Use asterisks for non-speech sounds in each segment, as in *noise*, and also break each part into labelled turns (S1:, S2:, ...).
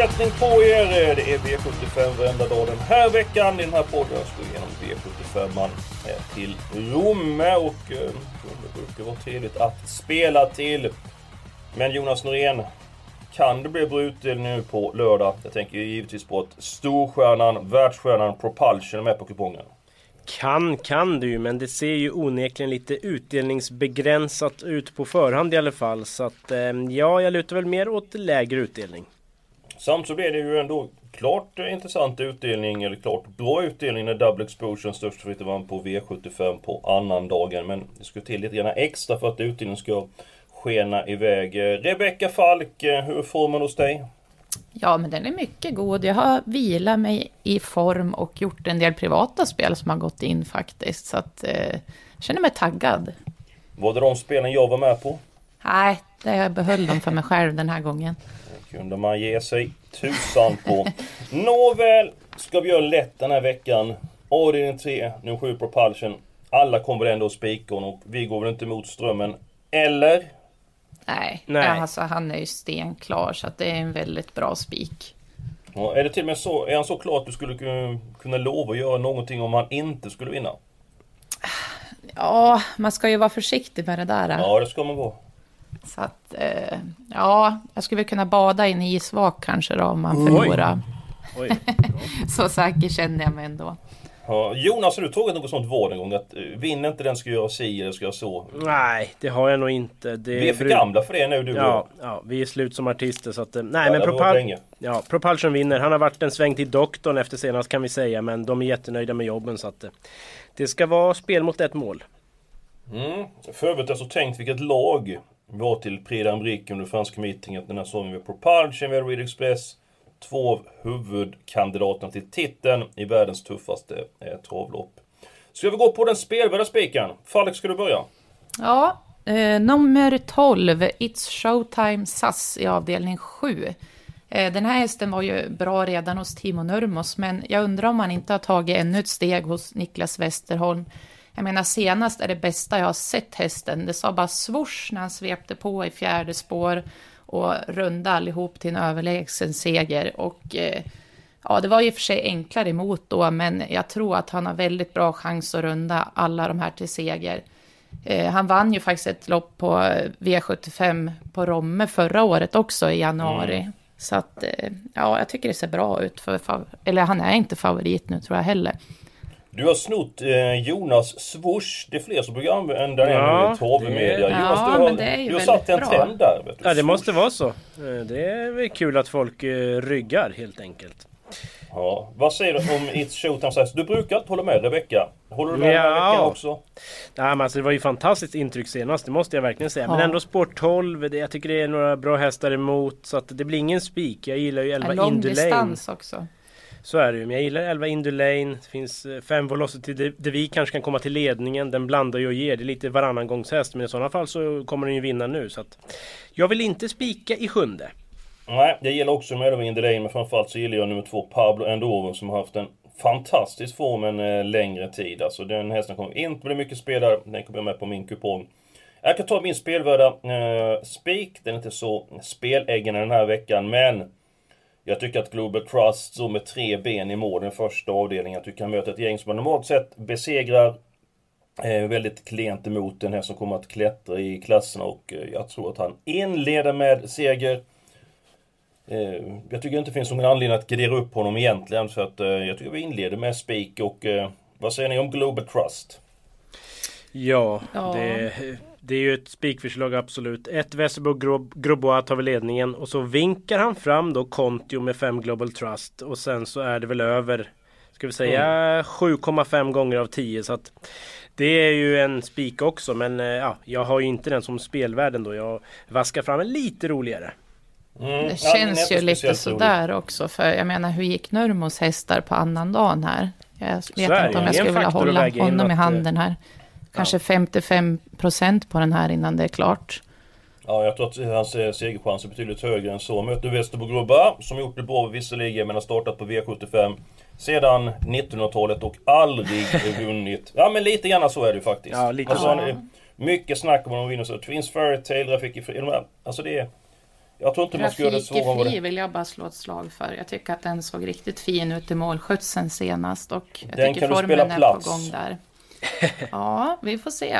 S1: Fortsättning på er! Det är V75 varenda dag den här veckan. I den här podden jag ska igenom V75 eh, till Romme och eh, det brukar vara trevligt att spela till. Men Jonas Norén, kan det bli bra utdelning nu på lördag? Jag tänker givetvis på att storstjärnan, världsstjärnan Propulsion är med på kupongen.
S2: Kan kan du men det ser ju onekligen lite utdelningsbegränsat ut på förhand i alla fall. Så att eh, ja, jag lutar väl mer åt lägre utdelning.
S1: Samt så blir det ju ändå klart intressant utdelning, eller klart bra utdelning när Double Exposure störst favorit vann på V75 på annan dagen. Men det ska till lite grann extra för att utdelningen ska skena iväg. Rebecka Falk, hur är formen hos dig?
S3: Ja, men den är mycket god. Jag har vilat mig i form och gjort en del privata spel som har gått in faktiskt. Så att eh, jag känner mig taggad.
S1: Var det de spelen jag var med på?
S3: Nej, det jag behöll dem för mig själv den här gången.
S1: Kunde man ge sig tusan på. Nåväl, ska vi göra lätt den här veckan. Avdelning 3, nummer 7 Propulsion. Alla kommer ändå att spika honom och vi går väl inte emot strömmen. Eller?
S3: Nej, Nej. Alltså, han är ju stenklar så att det är en väldigt bra spik.
S1: Ja, är det till och med så, är han så klar att du skulle kunna lova att göra någonting om han inte skulle vinna?
S3: Ja, man ska ju vara försiktig med det där.
S1: Ja, det ska man vara.
S3: Så att, eh, ja, jag skulle väl kunna bada i en isvak kanske då om man förlorar. Oj. *laughs* så säker känner jag mig ändå.
S1: Ja, Jonas, har du tagit något sånt val en gång? Att eh, vinner inte den ska göra si eller ska göra så?
S2: Nej, det har jag nog inte. Det
S1: vi är för gamla för det nu du
S2: ja, ja, vi är slut som artister så att... Eh, nej, ja, men Propul ja, Propulsion vinner. Han har varit en sväng till doktorn efter senast kan vi säga. Men de är jättenöjda med jobben så att... Eh, det ska vara spel mot ett mål.
S1: Mm. För övrigt har jag så tänkt vilket lag var till Prix d'Amérique under franska meetinget den här säsongen med Propulsion, via har Reed Express två av huvudkandidaterna till titeln i världens tuffaste eh, travlopp. Ska vi gå på den spelvärda spiken? Falk, ska du börja?
S3: Ja, eh, nummer 12, It's Showtime SAS i avdelning 7. Eh, den här hästen var ju bra redan hos Timo Nurmos, men jag undrar om han inte har tagit ännu ett steg hos Niklas Westerholm. Jag menar senast är det bästa jag har sett hästen. Det sa bara swoosh när han svepte på i fjärde spår och runda allihop till en överlägsen seger. Och eh, ja, det var och för sig enklare emot då, men jag tror att han har väldigt bra chans att runda alla de här till seger. Eh, han vann ju faktiskt ett lopp på V75 på Romme förra året också i januari. Mm. Så att, eh, ja, jag tycker det ser bra ut. För, eller han är inte favorit nu tror jag heller.
S1: Du har snott eh, Jonas swoosh. Det är fler som brukar använda den ja, i torvmedia.
S3: Det...
S1: Jonas,
S3: ja,
S1: du har, du har satt en bra. trend där. Vet
S2: du. Ja, det måste vara så. Eh, det är väl kul att folk eh, ryggar helt enkelt.
S1: Ja, vad säger du om It's Showtime Du brukar inte hålla med Rebecka. Håller du med ja. den här veckan också?
S2: Nej, men alltså, det var ju fantastiskt intryck senast, det måste jag verkligen säga. Ja. Men ändå sport 12, det, jag tycker det är några bra hästar emot. Så att det blir ingen spik. Jag gillar ju 11 Indulane. Lång distans
S3: också.
S2: Så är det ju. Men jag gillar 11 Indulane. Det finns eh, 5 Velocity där vi kanske kan komma till ledningen. Den blandar ju och ger. Det är lite varannan gångs häst. Men i sådana fall så kommer den ju vinna nu. Så att jag vill inte spika i sjunde.
S1: Nej, jag gillar också med 11 Indulane. Men framförallt så gillar jag nummer två Pablo Endoven som har haft en fantastisk form en eh, längre tid. Alltså den hästen kommer inte bli mycket spelare. Den kommer med på min kupong. Jag kan ta min spelvärda eh, spik. Den är inte så speläggen den här veckan. Men jag tycker att Global Trust står med tre ben i mål den första avdelningen. Jag tycker han möter ett gäng som normalt sett besegrar eh, väldigt klent emot den här som kommer att klättra i klasserna och eh, jag tror att han inleder med seger. Eh, jag tycker inte det finns någon anledning att gardera upp honom egentligen så att eh, jag tycker vi inleder med spik och eh, vad säger ni om Global Trust?
S2: Ja, ja. det det är ju ett spikförslag absolut. Ett Westerbo Grobois tar vi ledningen och så vinkar han fram då Kontio med 5 Global Trust och sen så är det väl över ska vi säga, 7,5 gånger av 10. Så att det är ju en spik också. Men eh, ja, jag har ju inte den som spelvärden då. Jag vaskar fram en lite roligare.
S3: Det
S1: Mm. Ja,
S3: känns
S1: är
S3: ju lite sådär också. För jag menar, hur gick Nurmos hästar på annandagen här? Jag vet
S2: Så
S3: inte
S2: det.
S3: om jag
S2: Det
S3: skulle vilja hålla honom i
S2: att,
S3: handen här. Kanske 55 procent på den här innan det är klart.
S1: Ja, jag tror att hans segerchans är betydligt högre än så. Möter Västerbo-Grubba, som gjort det bra visserligen, men har startat på V75 sedan 1900-talet och aldrig *laughs* vunnit. Ja, men lite grann så är det ju faktiskt.
S2: Ja, lite
S1: alltså,
S2: så.
S1: han är- Mycket snack om att de vinner så. Twins Fairytale, Rafiki i Fri- Alltså det är... Jag tror inte man ska göra det svårare
S3: Trafikfri vill jag bara slå ett slag för. Jag tycker att den såg riktigt fin ut i målskötseln senast. Och jag
S1: Den
S3: tycker
S1: kan du
S3: formen
S1: spela
S3: är
S1: plats.
S3: på gång där. *laughs* Ja, vi får se.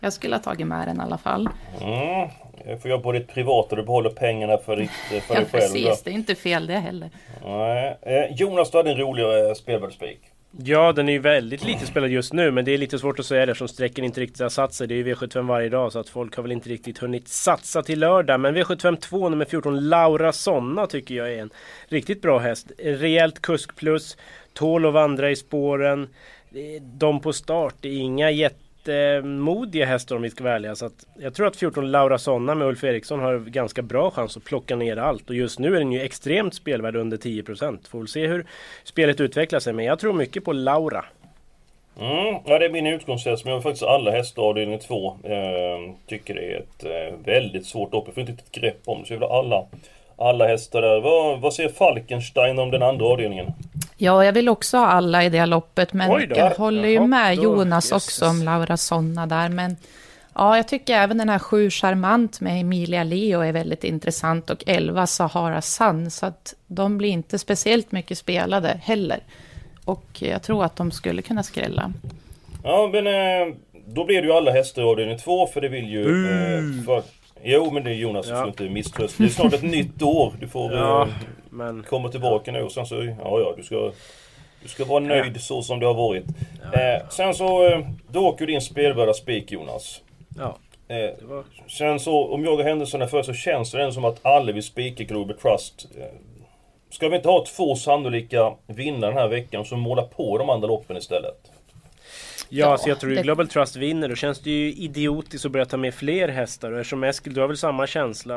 S3: Jag skulle ha tagit med den i alla fall.
S1: Mm. Jag får göra på ditt privata, du behåller pengarna för, ditt, för *laughs*
S3: Ja,
S1: dig själv.
S3: precis. Det är inte fel det heller.
S1: Nej. Eh, Jonas, du hade en roligare spelvärldsspik.
S2: Ja, den är ju väldigt lite spelad just nu, men det är lite svårt att säga det eftersom sträcken inte riktigt har satt sig. Det är ju V75 varje dag, så att folk har väl inte riktigt hunnit satsa till lördag. Men V75 2, nummer 14, Laura Sonna tycker jag är en riktigt bra häst. Rejält kusk plus, tål att vandra i spåren. De på start, det är inga jättemodiga hästar om vi ska vara ärliga. Så att jag tror att 14 Laura Sonna med Ulf Eriksson har ganska bra chans att plocka ner allt. Och just nu är den ju extremt spelvärd under 10%. Får väl se hur spelet utvecklar sig. Men jag tror mycket på Laura.
S1: Mm, ja, det är min utgångshäst, men jag har faktiskt alla hästar avdelning 2. Eh, tycker det är ett eh, väldigt svårt lopp. Jag får inte ett grepp om det, så jag vill ha alla, alla hästar där. Vad, vad säger Falkenstein om den andra avdelningen?
S3: Ja, jag vill också ha alla i det loppet, men
S2: då.
S3: jag håller ju
S2: Jaha,
S3: med
S2: då-
S3: Jonas
S2: jösses.
S3: också om Laura Sonna där. Men ja, jag tycker även den här sju Charmant med Emilia Leo är väldigt intressant och 11 Sahara Sun, så att de blir inte speciellt mycket spelade heller. Och jag tror att de skulle kunna skrälla.
S1: Ja, men eh, då blir det ju alla hästar i avdelning 2, för det vill ju... Eh, för, jo, men det är Jonas, du
S2: Ja.
S1: ska inte misströsta. Det är snart ett nytt år. Du får
S2: Ja,
S1: eh,
S2: men...
S1: komma tillbaka nu och sen så... Ja, ja, du ska... Du ska vara nöjd så som det har varit. Eh, sen så... Eh, då åker din spelvärda spik, Jonas.
S2: Ja,
S1: Eh,
S2: var...
S1: Sen så, om jag och händelserna för så känns det ändå som att alla vill spika Global Trust. Eh, Ska vi inte ha två sannolika vinnare den här veckan som målar på de andra loppen istället?
S2: Ja,
S3: Ja,
S2: så jag tror
S3: det-
S2: Global Trust vinner. Då känns det ju idiotiskt att börja ta med fler hästar. Och eftersom Eskil, du har väl samma känsla?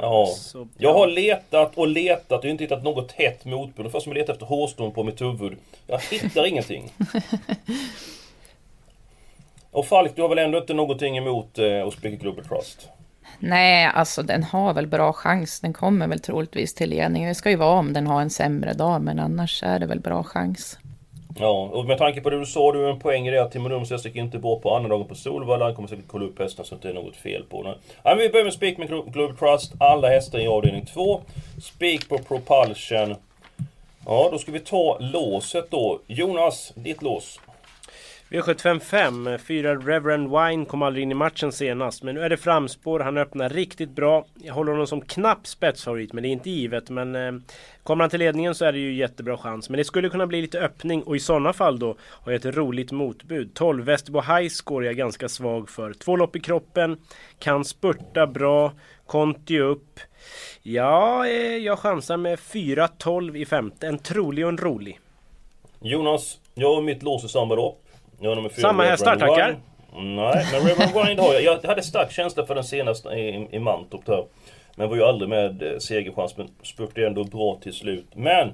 S1: Ja.
S2: Så,
S1: Jag har letat och letat och inte hittat något hett motbud. Ungefär som att leta efter hårstrån på mitt huvud. Jag hittar ingenting. *laughs* Och Falk, du har väl ändå inte någonting emot eh, att spika Global Trust?
S3: Nej, alltså den har väl bra chans. Den kommer väl troligtvis till ledning. Det ska ju vara om den har en sämre dag, men annars är det väl bra chans.
S1: Ja, och med tanke på det du sa, du har en poäng i det att Timon Nurmos gick inte bort på andra dagen på Solvalla. Han kommer säkert kolla upp hästarna så att det är något fel på den. Ja, men vi börjar med spik med Glo- Global Trust. Alla hästar i avdelning 2. Spik på Propulsion. Ja, då ska vi ta låset då. Jonas, ditt lås.
S2: V755, fyra Reverend Wine kom aldrig in i matchen senast. Men nu är det framspår, han öppnar riktigt bra. Jag håller honom som knapp spetsfavorit, men det är inte givet. Men eh, kommer han till ledningen så är det ju jättebra chans. Men det skulle kunna bli lite öppning och i sådana fall då har jag ett roligt motbud. 12 Västerbo High Score är jag ganska svag för. Två lopp i kroppen, kan spurta bra, Conti upp. Ja, eh, jag chansar med 4-12 i femte. En trolig och en rolig.
S1: Jonas, jag har mitt lås i samma lopp. Nummer fyra,
S2: Samma hästar, tackar.
S1: Nej, men Reverend Wine har jag. Jag hade stark känsla för den senaste i, i Mantorp där. Men var ju aldrig med eh, segerchans, men spurtade ändå bra till slut. Men!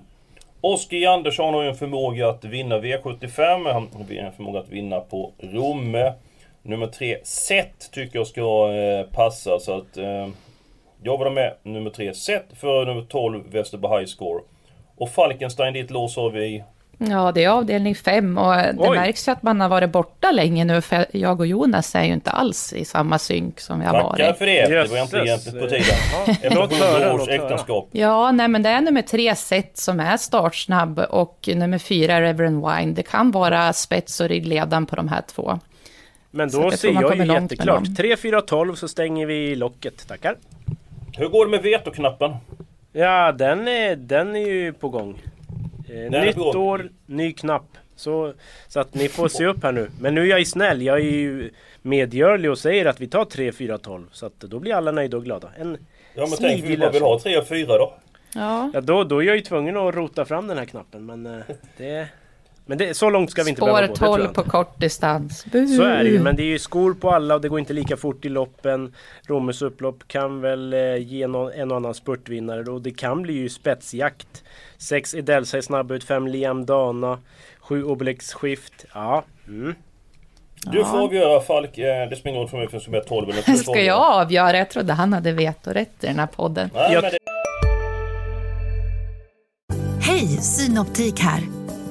S1: Oskar Andersson har ju en förmåga att vinna V75. Han har en förmåga att vinna på Romme. Nummer tre, Set, tycker jag ska eh, passa. Så att eh, jag var med nummer tre, Set, för nummer 12, Västerbo High Score. Och Falkenstein, ditt lås har vi
S3: Ja, det är avdelning fem och det
S2: Oj.
S3: märks ju att man har varit borta länge nu, för jag och Jonas är ju inte alls i samma synk som vi har
S1: Tackar
S3: varit.
S1: för det! Det var egentligen egentligen på tiden.
S2: Ja,
S1: Efter 100 års äktenskap.
S3: Ja, nej men det är nummer tre set som är startsnabb och nummer fyra Reverend Wine. Det kan vara spets och ryggledan på de här två.
S2: Men då
S3: jag
S2: ser jag ju jätteklart.
S3: dem.
S2: 3, 4, 12 så stänger vi locket. Tackar.
S1: Hur går det med vetoknappen?
S2: Ja, den är, den är ju på gång. Eh, nytt
S1: på
S2: år, ny knapp. Så, så att ni får se upp här nu. Men nu är jag ju snäll. Jag är ju medgörlig och säger att vi tar 3, 4, 12. Så att då blir alla nöjda och glada. En
S1: Ja men tänk vi bara vill ha 3 och 4 då.
S3: Ja,
S2: Ja, då, då är jag ju tvungen att rota fram den här knappen. Men eh, det... Men det, så långt ska vi inte behöva
S3: Spår
S2: gå. det tror jag
S3: 12
S2: inte.
S3: på kortdistans. Bu.
S2: Så är det ju, men det är ju skor på alla och det går inte lika fort i loppen. Romes upplopp kan väl eh, ge någon, en och annan spurtvinnare då. Det kan bli ju spetsjakt. 6 Edelsa är snabb ut, 5 Liam Dana, 7 Obelix Skift. Ja, mm.
S1: Du får avgöra Falk. Eh, Det spelar ingen roll för mig för *laughs* ska med 12 eller 12.
S3: Ska jag avgöra? Jag trodde han hade vetorätt i den här podden.
S1: Nej,
S2: Jag-.
S4: Hej, Synoptik här.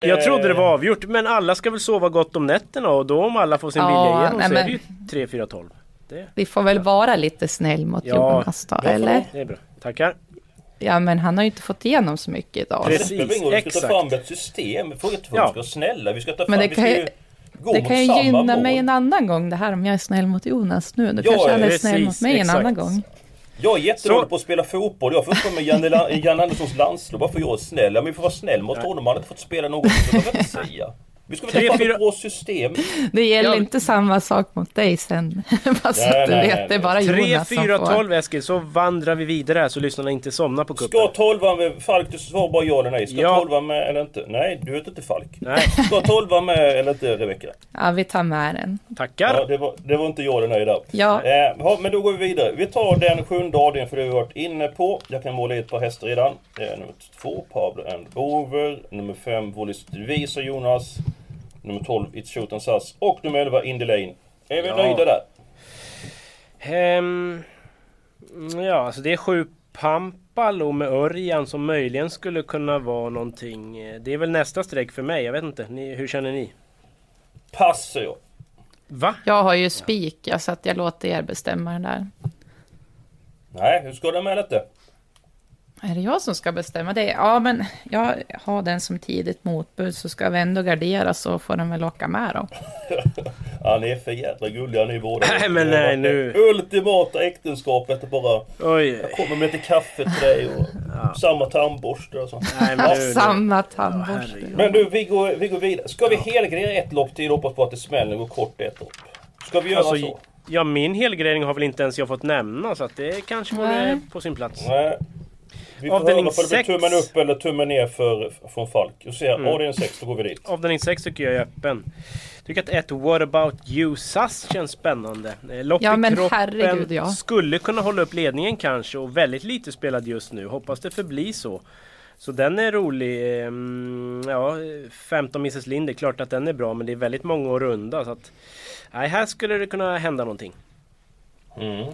S2: Jag trodde det var avgjort, men alla ska väl sova gott om nätterna och då om alla får sin
S3: Ja,
S2: vilja igenom
S3: nej,
S2: så är
S3: men-
S2: det ju 3, 4, 12. Det,
S3: Vi får väl vara lite snäll mot
S2: Ja,
S3: Jonas då, eller?
S2: det är bra. Tackar.
S3: Ja, men han har ju inte fått igenom så mycket idag.
S1: Det
S2: Precis,
S1: roll, vi ska ta
S2: exakt.
S1: fram ett system. Fråga inte
S2: Ja.
S1: vi ska vara snälla. Vi ska ta fram...
S3: Men det kan ju- Det kan ju gynna
S1: mål.
S3: mig en annan gång det här om jag är snäll mot Jonas nu. Då
S1: Ja,
S3: kanske han är
S2: precis,
S3: snäll mot mig en
S2: exakt.
S3: annan gång.
S1: Jag är jättedålig på att spela fotboll. Jag får vara med Janne, Janne Anderssons landslag. Varför jag är snäll? Men vi får vara snäll mot honom. Han har inte fått spela något. Så kan jag inte säga? Vi ska väl
S2: Tre,
S1: ta fram system.
S3: Det gäller
S2: Ja.
S3: inte samma sak mot dig sen. *laughs* Så
S1: Nej,
S3: du
S1: nej,
S3: vet,
S1: nej,
S3: det är bara
S2: 3,
S3: Jonas som
S2: 4,
S3: får.
S2: 12 Eskil, så vandrar vi vidare så lyssnarna inte somnar på kuppen.
S1: Ska tolvan med... Falk, du svarar bara ja eller nej. Ska
S2: Ja.
S1: tolvan med eller inte? Nej, du vet inte Falk.
S2: Nej,
S1: Ska tolvan med eller inte Rebecka?
S3: Ja, vi tar med den.
S2: tackar.
S1: Ja, det, var, det var inte ja eller nej där.
S3: Ja.
S1: Eh, men då går vi vidare. Vi tar den sjunde avdelningen för det har vi varit inne på. Jag kan måla i ett par hästar redan. Eh, nummer två, Pablo and Over. Nummer fem, Wallis Visa Jonas. Nummer 12, It's Shoot and Sass. Och nummer 11, Indy Lane. Är vi
S2: Ja.
S1: nöjda där?
S2: Ehm, ja, alltså det är sju Pampalo med Örjan som möjligen skulle kunna vara någonting. Det är väl nästa streck för mig, jag vet inte. Ni, hur känner ni?
S1: Pass säger jag.
S2: Va?
S3: Jag har ju spik, så att jag låter er bestämma den där.
S1: Nej, hur ska det med detta?
S3: Är det jag som ska bestämma det? Ja, men jag har den som tidigt motbud, så ska vi ändå gardera så får den väl åka med då. *laughs*
S1: Ja, ni är för jävla gulliga ni båda.
S2: Nej, men nej, nu-
S1: Ultimata äktenskapet och bara...
S2: Oj.
S1: Jag kommer med lite kaffe till dig och *laughs* samma tandborste och sånt.
S2: Nej, men nu.
S3: Samma tandborste.
S1: Men du, vi går, vi går vidare. Ska vi helgardera ett lopp till och hoppas på att det smäller och går kort ett lopp? Ska vi göra
S2: Alltså,
S1: så?
S2: ja, min helgardering har väl inte ens jag fått nämna så att det kanske vore på sin plats.
S1: Nej. Vi får
S2: Avdelning
S1: höra om det blir tummen upp eller tummen ner för, från Falk. Och se, mm. avdelning 6, då går vi dit.
S2: Avdelning 6 tycker jag är öppen. Tycker att ett What about you SAS känns spännande. Eh, Lopp
S3: Ja,
S2: i
S3: men
S2: kroppen
S3: herregud, ja.
S2: skulle kunna hålla upp ledningen kanske och väldigt lite spelad just nu. Hoppas det förblir så. Så den är rolig. Ehm, Ja, 15 Mrs Lind, det är klart att den är bra men det är väldigt många att runda. Så att, nej, här skulle det kunna hända någonting.
S1: Mm.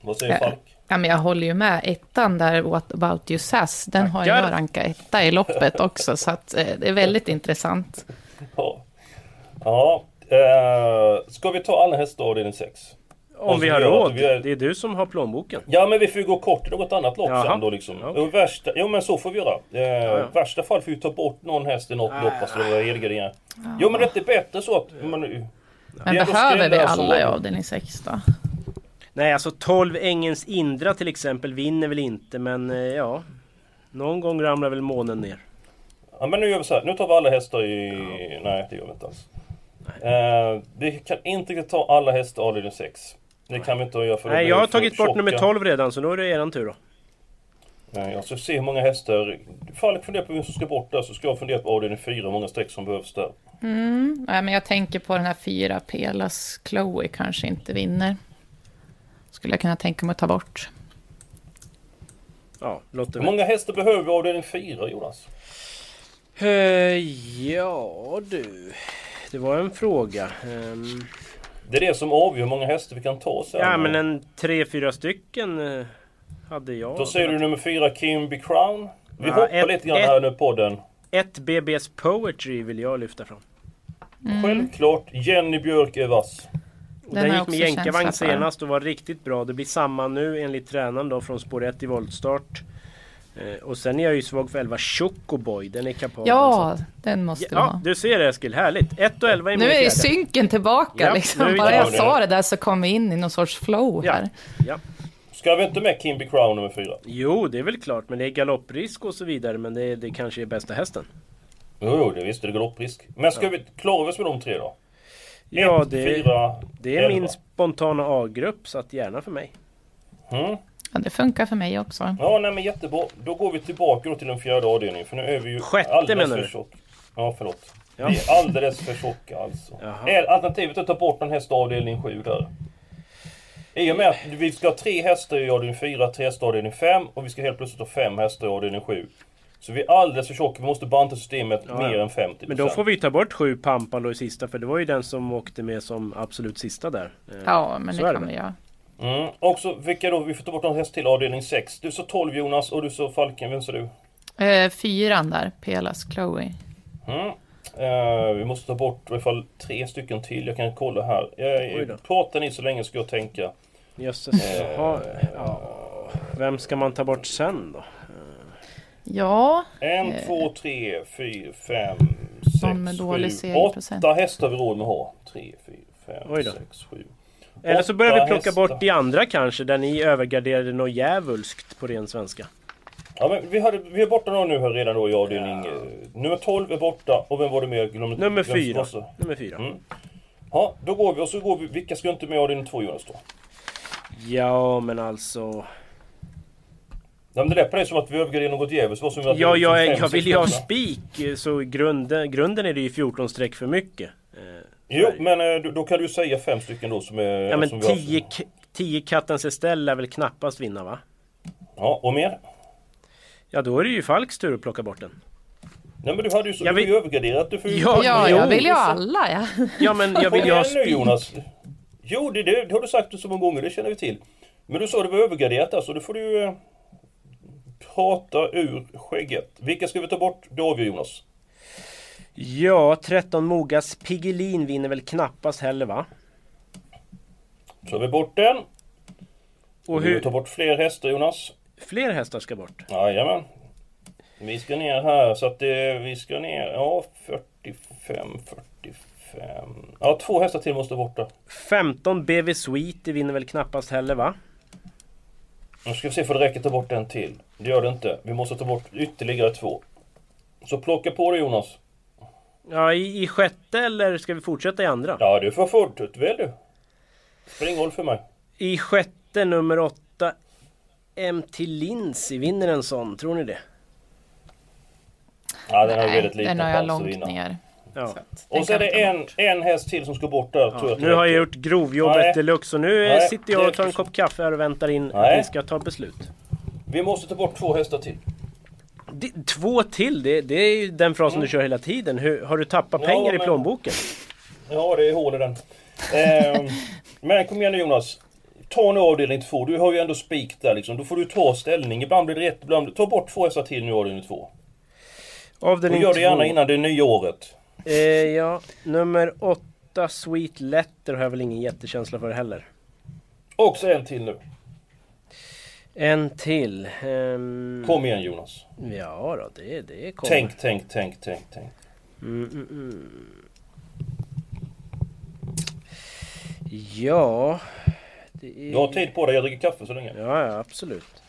S1: Vad säger. Falk?
S3: Ja, men jag håller ju med. Ettan där, What about you Sass, den har
S2: Tackar.
S3: jag rankat etta i loppet också. Så att, eh, det är väldigt intressant.
S1: Ja. ja. Eh, ska vi ta alla hästar avdelning 6?
S2: Om vi
S1: så
S2: har råd.
S1: vi är-
S2: Det är du som har plånboken.
S1: Ja men vi får ju gå kort i något annat lopp
S2: Jaha.
S1: sen då liksom. Och värsta, jo men så får vi göra. Eh,
S2: ja.
S1: Värsta fall får vi ta bort någon häst i något lopp. Alltså det var helgarderingar. Jo men det är bättre så att... Man,
S3: Men behöver vi alla i avdelning 6 då?
S2: Nej, alltså 12 Ängens Indra till exempel vinner väl inte men eh, ja. Någon gång ramlar väl månen ner.
S1: Ja men nu gör vi så här. Nu tar vi alla hästar i... Nej det gör vi inte alls. Eh, vi kan inte riktigt ta alla hästar i avdelning 6. Det kan vi inte göra för
S2: Nej, jag har tagit bort
S1: tjocka.
S2: nummer 12 redan så då är det eran tur då.
S1: Nej, jag ska se hur många hästar... Falk funderar på vem som ska bort där så ska jag fundera på avdelning 4 hur många streck som behövs där.
S3: Mm. Nej, men jag tänker på den här fyra Pelas Chloe kanske inte vinner. Skulle jag kunna tänka mig att ta bort.
S2: Ja, låter
S1: Hur många hästar behöver vi avdelning 4 Jonas?
S2: Eh, ja du. Det var en fråga. Ehm,
S1: Det är det som avgör hur många hästar vi kan ta sen.
S2: ja men en tre, fyra stycken eh, hade jag.
S1: Då säger du nummer 4 Kimby Crown. Vi
S2: Ja,
S1: hoppar
S2: ett-
S1: lite grann
S2: ett-
S1: här nu på podden.
S2: Ett BBS Poetry vill jag lyfta fram.
S1: Självklart Jenny Björk är vass.
S3: Den
S2: den gick med jänkarvagn senast och var riktigt bra. Det blir samma nu enligt tränaren då från spår 1 i voltstart. Eh, och sen är jag ju svag för 11 Chocoboy, den är kapabel.
S3: Ja,
S2: så
S3: den måste du
S2: Ja,
S3: ha.
S2: du ser Eskil, härligt! 1 och 11 är
S3: Nu är synken tillbaka
S2: Ja,
S3: liksom. Bara jag sa det där så kom vi in i någon sorts flow
S2: Ja.
S3: här.
S2: Ja.
S1: Ska vi inte med Kimby Crown nummer fyra?
S2: Jo, det är väl klart, men det är galopprisk och så vidare. Men det, det kanske är bästa hästen.
S1: Jo, jo, det visst är det galopprisk. Men ska vi klara oss med de tre då?
S2: Ja, det,
S1: fyra,
S2: det är
S1: elva.
S2: min spontana A-grupp, så att gärna för mig.
S1: Mm.
S3: Ja, det funkar för mig också.
S1: Ja, nej men jättebra. Då går vi tillbaka då till den fjärde avdelningen. För nu är vi ju
S2: Sjätte,
S1: alldeles
S2: menar
S1: för
S2: du?
S1: tjocka. Ja, förlåt.
S2: Ja.
S1: Vi är alldeles för tjocka alltså.
S2: Jaha.
S1: Är alternativet att ta bort en häst avdelning 7 där? I och med att vi ska ha tre hästar i avdelning 4, tre hästar i avdelning 5 och vi ska helt plötsligt ha fem hästar i avdelning 7. Så vi är alldeles för tjocka. Vi måste banta systemet
S2: Ja,
S1: mer än 50%.
S2: Men då får vi ta bort sju Pampalo i sista, för det var ju den som åkte med som absolut sista där. Eh,
S3: Ja, men
S2: så
S3: det
S2: är
S3: kan
S2: det
S3: vi göra.
S1: Mm. Också, vilka då? Vi får ta bort en häst till avdelning 6. Du sa 12 Jonas och du sa Falken. Vem sa du?
S3: Eh, fyran där, Pelas Chloe.
S1: Mm. Eh, vi måste ta bort i alla fall tre stycken till. Jag kan kolla här.
S2: Då.
S1: pratar ni så länge ska jag tänka.
S2: Jösses.
S1: Eh,
S2: ja. Vem ska man ta bort sen då?
S3: Ja,
S1: En,
S3: Eh.
S1: två, tre, fyra, fem, sex, sju, åtta hästar vi råd med att ha. Tre, fyra, fem, sex, sju.
S2: Eller så börjar vi plocka
S1: hästar.
S2: bort de andra kanske, där ni övergarderade något djävulskt på ren svenska.
S1: Ja, men vi, hade, vi är borta några nu här redan då i avdelning... eh, nummer 12 är borta och vem var det mer? Glöm,
S2: Nummer
S1: glöm-
S2: fyra.
S1: måste-
S2: Nummer fyra.
S1: Mm. Ja, då går vi och så går vi. Vilka ska inte med i avdelning 2 Jonas då?
S2: Ja, men alltså...
S1: Ja, men det lät på det som att vi övergarderar något djävulskt. Som
S2: Ja,
S1: liksom
S2: jag,
S1: fem,
S2: jag
S1: sex
S2: vill ju ha spik, så grunden, grunden är det ju 14 streck för mycket. Eh,
S1: Jo, men eh, då, kan du säga fem stycken då som är...
S2: Ja men
S1: som vi har-
S2: 10 k- 10 Kattens Estelle lär väl knappast vinna va?
S1: Ja, och mer?
S2: Ja då är det ju Falks tur att plocka bort den.
S1: Nej men du hade ju så...
S2: Jag
S1: Du
S2: vill-
S1: får ju övergarderat. Du får ju...
S2: Ja,
S3: ja jag vill ju ha alla ja.
S2: Ja men jag vill ju ha
S1: nu
S2: spik.
S1: Jonas! Jo, det, det, det har du sagt så många gånger, det känner vi till. Men du sa att det var övergarderat alltså, då får du eh, prata ur skägget. Vilka ska vi ta bort? Det avgör Jonas.
S2: Ja, 13 Mogas Piggelin vinner väl knappast heller va?
S1: Så vi bort den.
S2: Och
S1: Vi
S2: hur...
S1: ta bort fler hästar Jonas.
S2: Fler hästar ska bort.
S1: Jajamän. Vi ska ner här så att det, vi ska ner, ja 45, 45. Ja två hästar till måste bort där.
S2: 15 BV Sweet det vinner väl knappast heller va?
S1: Nu ska vi se för det räcker ta bort en till. Det gör det inte. Vi måste ta bort ytterligare två. Så plocka på det Jonas.
S2: Ja, i, i sjätte eller ska vi fortsätta i andra?
S1: Ja du får fort väl du. Spelar ingen roll för mig.
S2: I sjätte nummer 8 MT Lindsey vinner en sån, tror ni det?
S1: Ja den har
S3: Nej,
S1: väldigt liten
S3: den har jag
S1: att
S3: långt ner.
S2: Ja.
S3: Så
S1: Och så är det en, en häst till som ska bort där tror jag.
S2: Nu har jag gjort grovjobbet
S1: Nej.
S2: deluxe och nu
S1: Nej,
S2: sitter jag och tar en kopp kaffe här och väntar in att vi ska ta beslut.
S1: Vi måste ta bort två hästar till.
S2: Det, två till, det, det är ju den frasen du kör hela tiden. Hur, har du tappat
S1: Mm. Ja,
S2: pengar i
S1: men-
S2: plånboken?
S1: Ja det är hål i den. Ehm, men kom igen nu Jonas. Ta nu avdelning två. Du har ju ändå spik där liksom. Då får du ta ställning. Ibland blir det rätt, ibland... Ta bort två hästar till nu i avdelning två. Och
S2: Avdelning
S1: gör det gärna
S2: två.
S1: innan det nya året.
S2: Eh, ja, nummer åtta Sweet Letter har jag väl ingen jättekänsla för heller.
S1: Och så en till nu.
S2: En till. Ehm,
S1: Kom igen Jonas.
S2: Ja då, det, det kommer.
S1: Tänk, tänk, tänk, tänk, tänk.
S2: Mm, mm, mm. Ja... Det är...
S1: Du har tid på dig. Jag dricker kaffe så länge.
S2: Ja, ja absolut.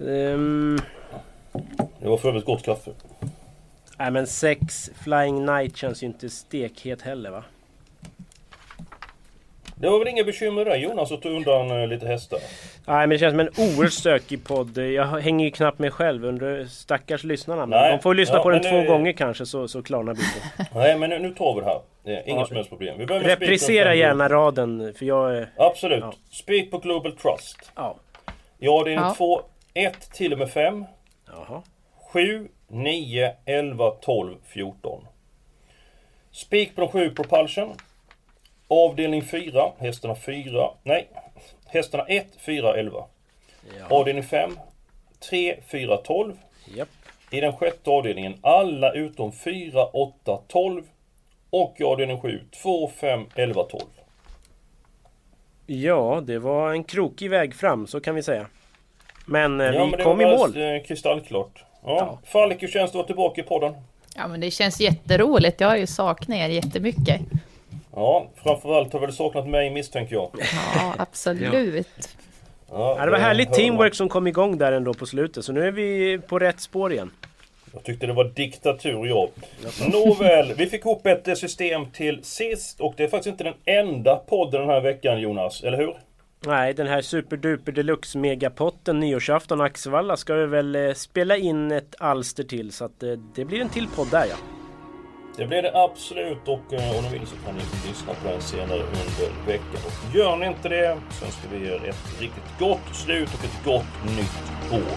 S2: Ehm,
S1: Det var för övrigt gott kaffe.
S2: Nej men sex Flying Night känns ju inte stekhet heller va?
S1: Det var väl inga bekymmer där Jonas att ta undan eh, lite hästar?
S2: Nej men det känns som en oerhört stökig podd. Jag hänger ju knappt med själv under stackars lyssnarna. Men
S1: Nej.
S2: de får lyssna
S1: Ja,
S2: på den
S1: men
S2: två gånger kanske så, så klarnar bilden. *laughs*
S1: Nej men nu, nu tar vi det här. Inga
S2: Ja.
S1: som helst problem. Vi
S2: Reprisera
S1: fem.
S2: gärna raden för jag är...
S1: Absolut.
S2: Ja.
S1: Spik på Global Trust.
S2: Ja.
S1: Ja, det är
S3: Ja.
S1: två, 1 till och med 5,
S2: Jaha.
S1: 7, 9, 11, 12, 14. Spik på de 7 Propulsion. Avdelning 4, hästarna 4, nej, hästarna 1, 4, 11.
S2: Ja.
S1: Avdelning 5, 3, 4, 12.
S2: Japp.
S1: I den sjätte avdelningen alla utom 4, 8, 12. Och i avdelning 7, 2, 5, 11, 12.
S2: Ja, det var en krokig väg fram, så kan vi säga. Men eh,
S1: Ja,
S2: vi
S1: men det
S2: kom i
S1: var
S2: mål.
S1: väl, eh, Kristallklart. Ja. Falk, hur känns det att vara tillbaka i podden?
S3: Ja, men det känns jätteroligt. Jag har ju saknat er jättemycket.
S1: Ja, framförallt har väl saknat mig misstänker jag.
S3: Ja, absolut.
S2: Ja, det var härligt teamwork som kom igång där ändå på slutet. Så nu är vi på rätt spår igen.
S1: Jag tyckte det var diktatur, ja. Nåväl, vi fick ihop ett system till sist och det är faktiskt inte den enda podden den här veckan Jonas, eller hur?
S2: Nej, den här superduper deluxe megapotten nyårsafton Axevalla ska vi väl eh, spela in ett alster till så att eh, det blir en till podd där ja.
S1: Det blir det absolut och eh, om ni vill så kan ni lyssna på den senare under veckan. Och gör ni inte det så önskar vi er ett riktigt gott slut och ett gott nytt år.